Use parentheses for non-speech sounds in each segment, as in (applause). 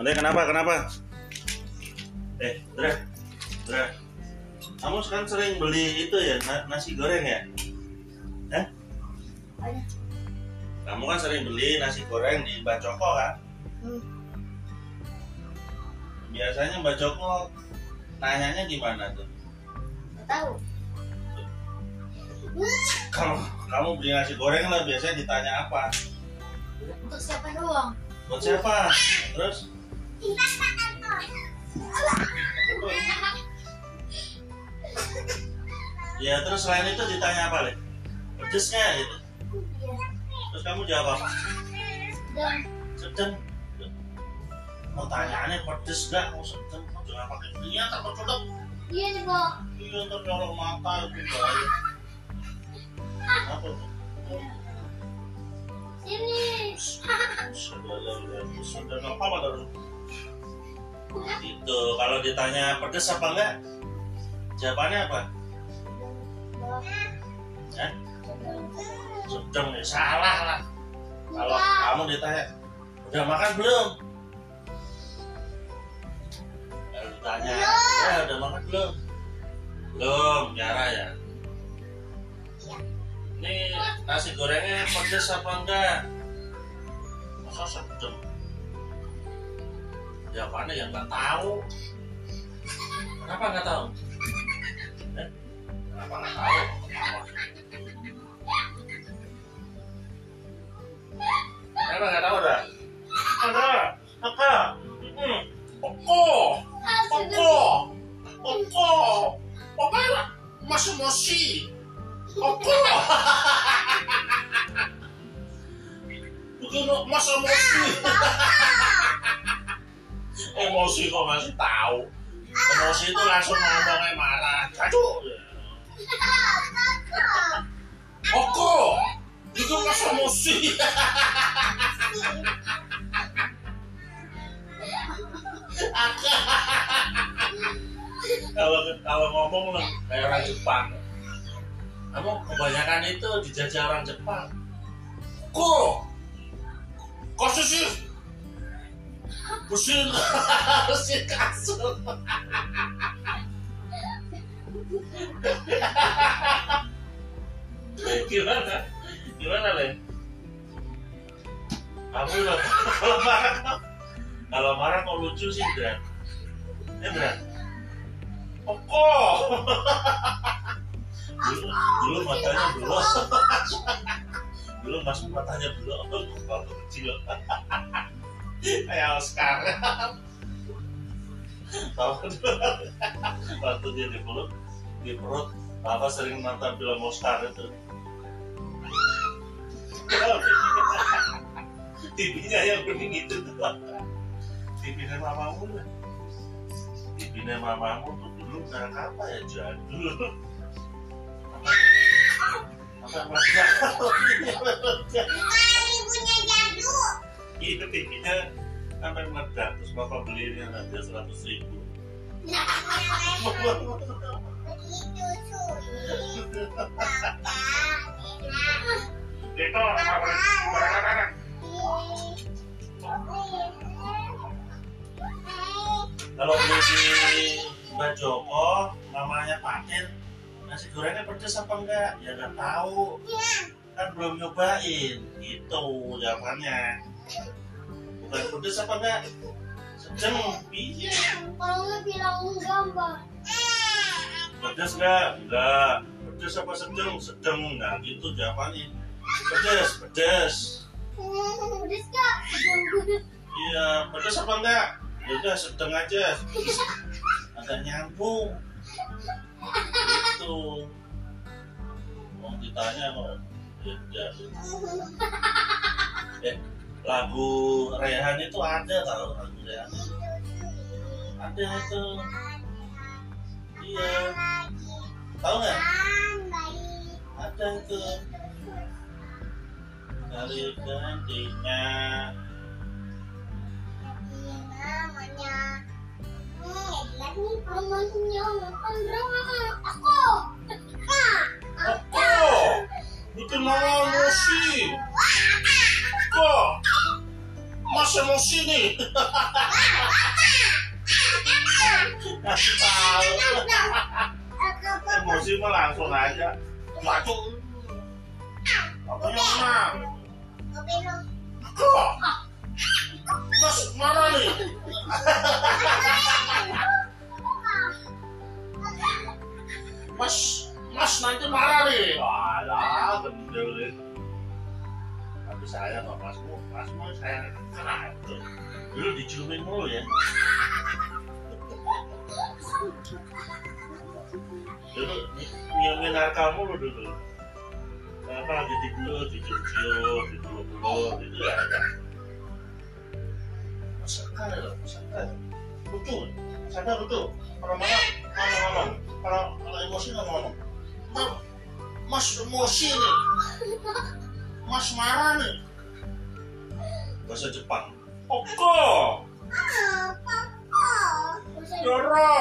Andre kenapa? Kenapa? Eh, Dra, Dra, kamu sekarang sering beli itu ya na- nasi goreng ya? Eh? Kamu kan sering beli nasi goreng di Mbak Joko kan? Hmm. Biasanya Mbak Joko nanyanya gimana tuh? Tahu. Kalau kamu beli nasi goreng lah biasanya ditanya apa? Untuk siapa doang? Buat siapa? Terus? Ya terus selain itu ditanya apa leh? Pedes nggak gitu? Terus kamu jawab apa? Dan Sedang. Pertanyaannya pedes nggak? Mau sedang? Mau jangan pakai minyak atau codok? iya nih kok. Iya ntar mata itu bahaya. Apa tuh? Sini. Sudah, sudah apa apa terus? Itu kalau ditanya pedes apa enggak? Jawabannya apa? Hah? Sedang ya salah lah. Kalau kamu ditanya udah makan belum? Kalau ditanya, ya udah makan belum? Belum, Tiara ya. Ini nasi gorengnya pedes apa enggak? Masa sedang? Jawabannya yang nggak tahu. Kenapa nggak tahu? Eh? Kenapa nggak tahu? Kenapa nggak tahu Emosi itu langsung ngomongnya marah. Aduh. Oko, itu masa emosi. kalau kalau ngomong lah kayak orang Jepang kamu kebanyakan itu dijajah orang Jepang kok kok Bersih, (laughs) bersih kasur. (laughs) Gimana? Gimana, Len? Kamu loh, (laughs) kalau marah, kalau marah kok lucu sih, Dran. Eh, Dran. Oko. dulu, dulu matanya dulu. dulu masuk matanya dulu waktu kecil. Kayak Oscar. Waktu dia di perut, di perut, apa sering nonton film Oscar itu. TV-nya yang kuning itu tuh. TV-nya mamamu lah. TV-nya mamamu tuh dulu merek apa ya jadul. Apa meledak? Iya TV-nya sampai meledak terus bapak belinya nanti seratus ribu. Itu apa? Kalau beli di Mbak Joko, mamanya Patin, nasi gorengnya pedes apa enggak? Ya nggak tahu. Kan belum nyobain. Itu jawabannya. Bukan pedes apa enggak? Sedang, iya. Kalau nggak bilang enggak, Mbak. Pedes enggak? Enggak. Pedes apa sedang? Sedang. Nah gitu jawabannya. Pedes, pedes. Pedes nggak? Iya, pedes apa enggak? Ya udah sedang aja. Agak nyambung. Gitu. Mau ditanya kok. Ya, ya. (laughs) Eh, lagu Rehan itu ada tau lagu Rehan. Ada itu. Iya. Tahu nggak? Ada itu. Dari gantinya. Namanya aku. Apa? Itu nama Mosi. Kok? Mas emosi nih. Kasih tahu. Emosi mah langsung aja. Maju. Apa yang menang? Kok? Mas marah nih. Mas, Mas nanti marah nih. Walah, bener. Tapi saya kok Masmu, Masmu saya kenal. Dulu diciumin mulu ya. Dulu nyiumin narka mulu dulu. Kenapa lagi tidur, dicium-cium, dipeluk-peluk, itu ya. Masakan ya, masakan. Lucu, sadar lucu. Kalau marah, ngomong-ngomong. Kalau kalau emosi ngomong-ngomong. Mas, mas emosi nih. Mas marah nih. Bahasa Jepang. Oko, Doro.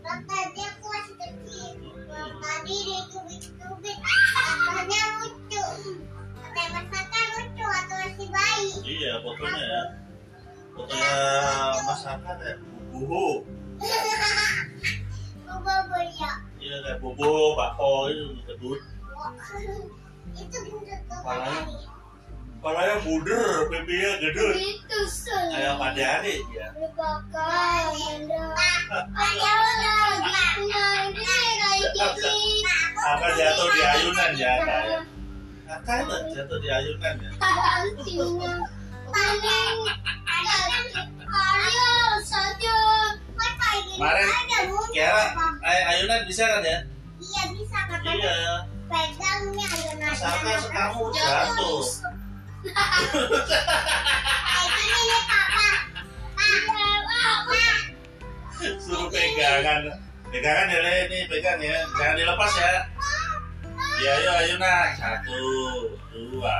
Tadi aku masih kecil. Tadi dicubit-cubit. Katanya lucu. Katanya masakan lucu atau masih bayi. Iya, fotonya ya. Fotonya masakan ya. Bubu. Bobo ya. Iya kayak bobo, bakpo itu kedut. (laughs) Kepalanya. Kepalanya buder, pipinya gede. Itu. Kayak pada adik ya. Kayak. Apa jatuh di ayunan ya kayak. Kakak itu jatuh di ayunan ya. Kemarin Kiara, ay- ayunan bisa kan ya? Iya bisa katanya Iya. pegangnya Misalkan kamu jatuh. Suruh pegangan. Pegangan ya Le, ini pegang ya. Jangan dilepas ya. Ya ayo ayunan. Satu, dua,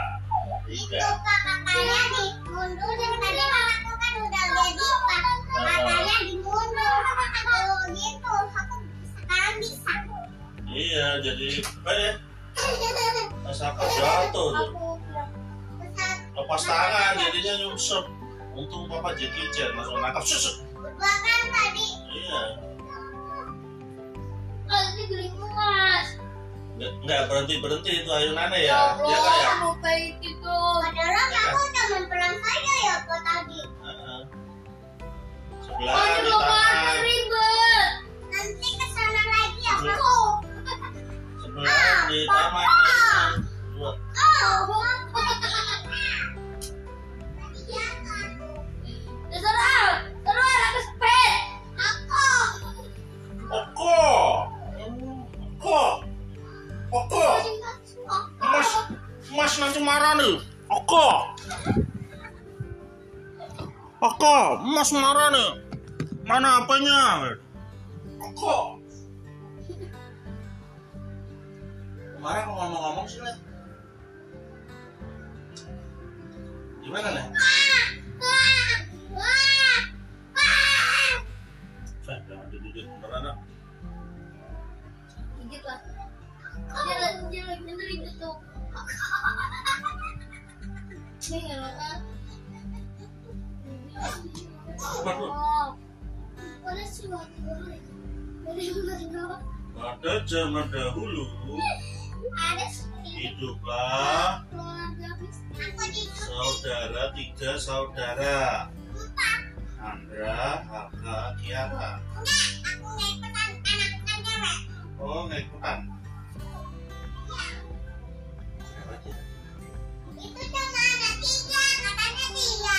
Itu tiga. pak katanya dimundurin tadi mamaku kan udah jadi pak katanya dimundur kalau gitu aku sekarang bisa Iya, jadi apa ya? Misalkan jatuh tuh. Lepas tangan jadinya nyungsep. Untung papa Jackie Chan langsung nangkap susut. berdua kan tadi Iya. tadi geling emas Nggak, nggak berhenti berhenti itu ayunannya ya. Iya kan ya. baik itu padahal kamu udah memperang saya ya pak tadi Heeh. Sebelah di tangan, ribet nanti ke sana lagi ya Iya. aku sebelah di tangan. Mas, nanti marah nih. Oko. Oko, Mas marah nih. Mana apanya? Oko. Kemarin ngomong-ngomong sih, Le? Gimana, Le? Fah, jangan digigit beneran, ah. Gigit lah. Bener. Ini? Pada zaman dahulu, Ada hiduplah saudara tiga saudara. Andra, anak cewek. Oh, nggak ikutan. Itu cuma ada tiga, katanya tiga.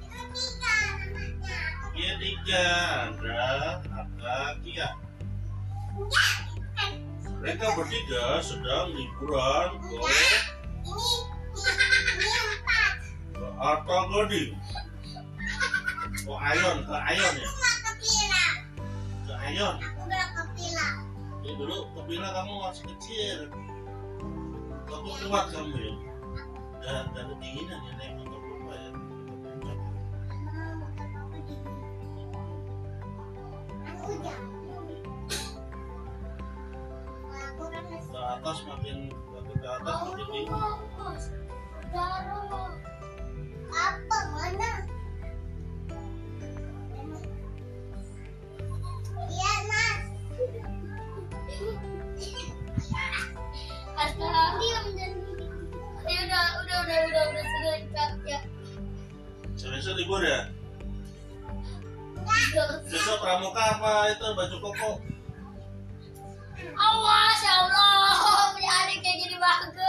Itu tiga namanya. Iya tiga, Andra, itu kan. Mereka bertiga sedang liburan ke ke Arta Gading. Oh, Ayon, ke Ayon ya? Ke Ayon. Aku ke Pila. Ya dulu kebila kamu masih kecil. Kamu kuat kamu ya. Dan dan kedinginan ya naik motor lupa ya. Kan Ke atas makin ke atas makin dingin. Apa mana? Iya mas. Ada. Diam dan Ya udah, udah, udah, udah, udah sudah. Ya. Besok libur ya? Besok pramuka apa itu baju koko? Awas ya Allah, punya adik kayak gini banget.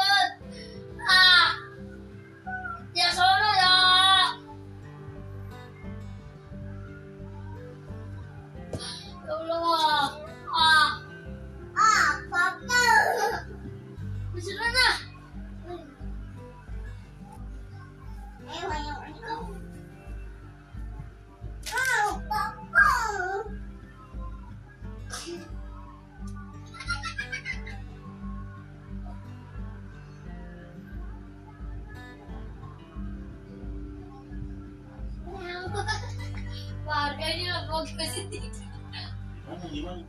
Mau sini. Gimana gimana?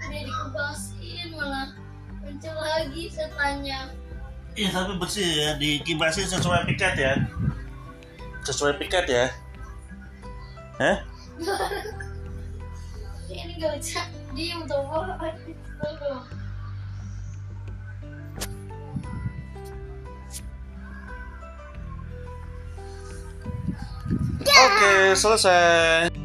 Udah dikebasin malah muncul lagi setannya. Iya tapi bersih ya, dikibasin sesuai piket ya. Sesuai piket ya. Hah? (laughs) Ini gak bisa diem tuh. Oke, selesai.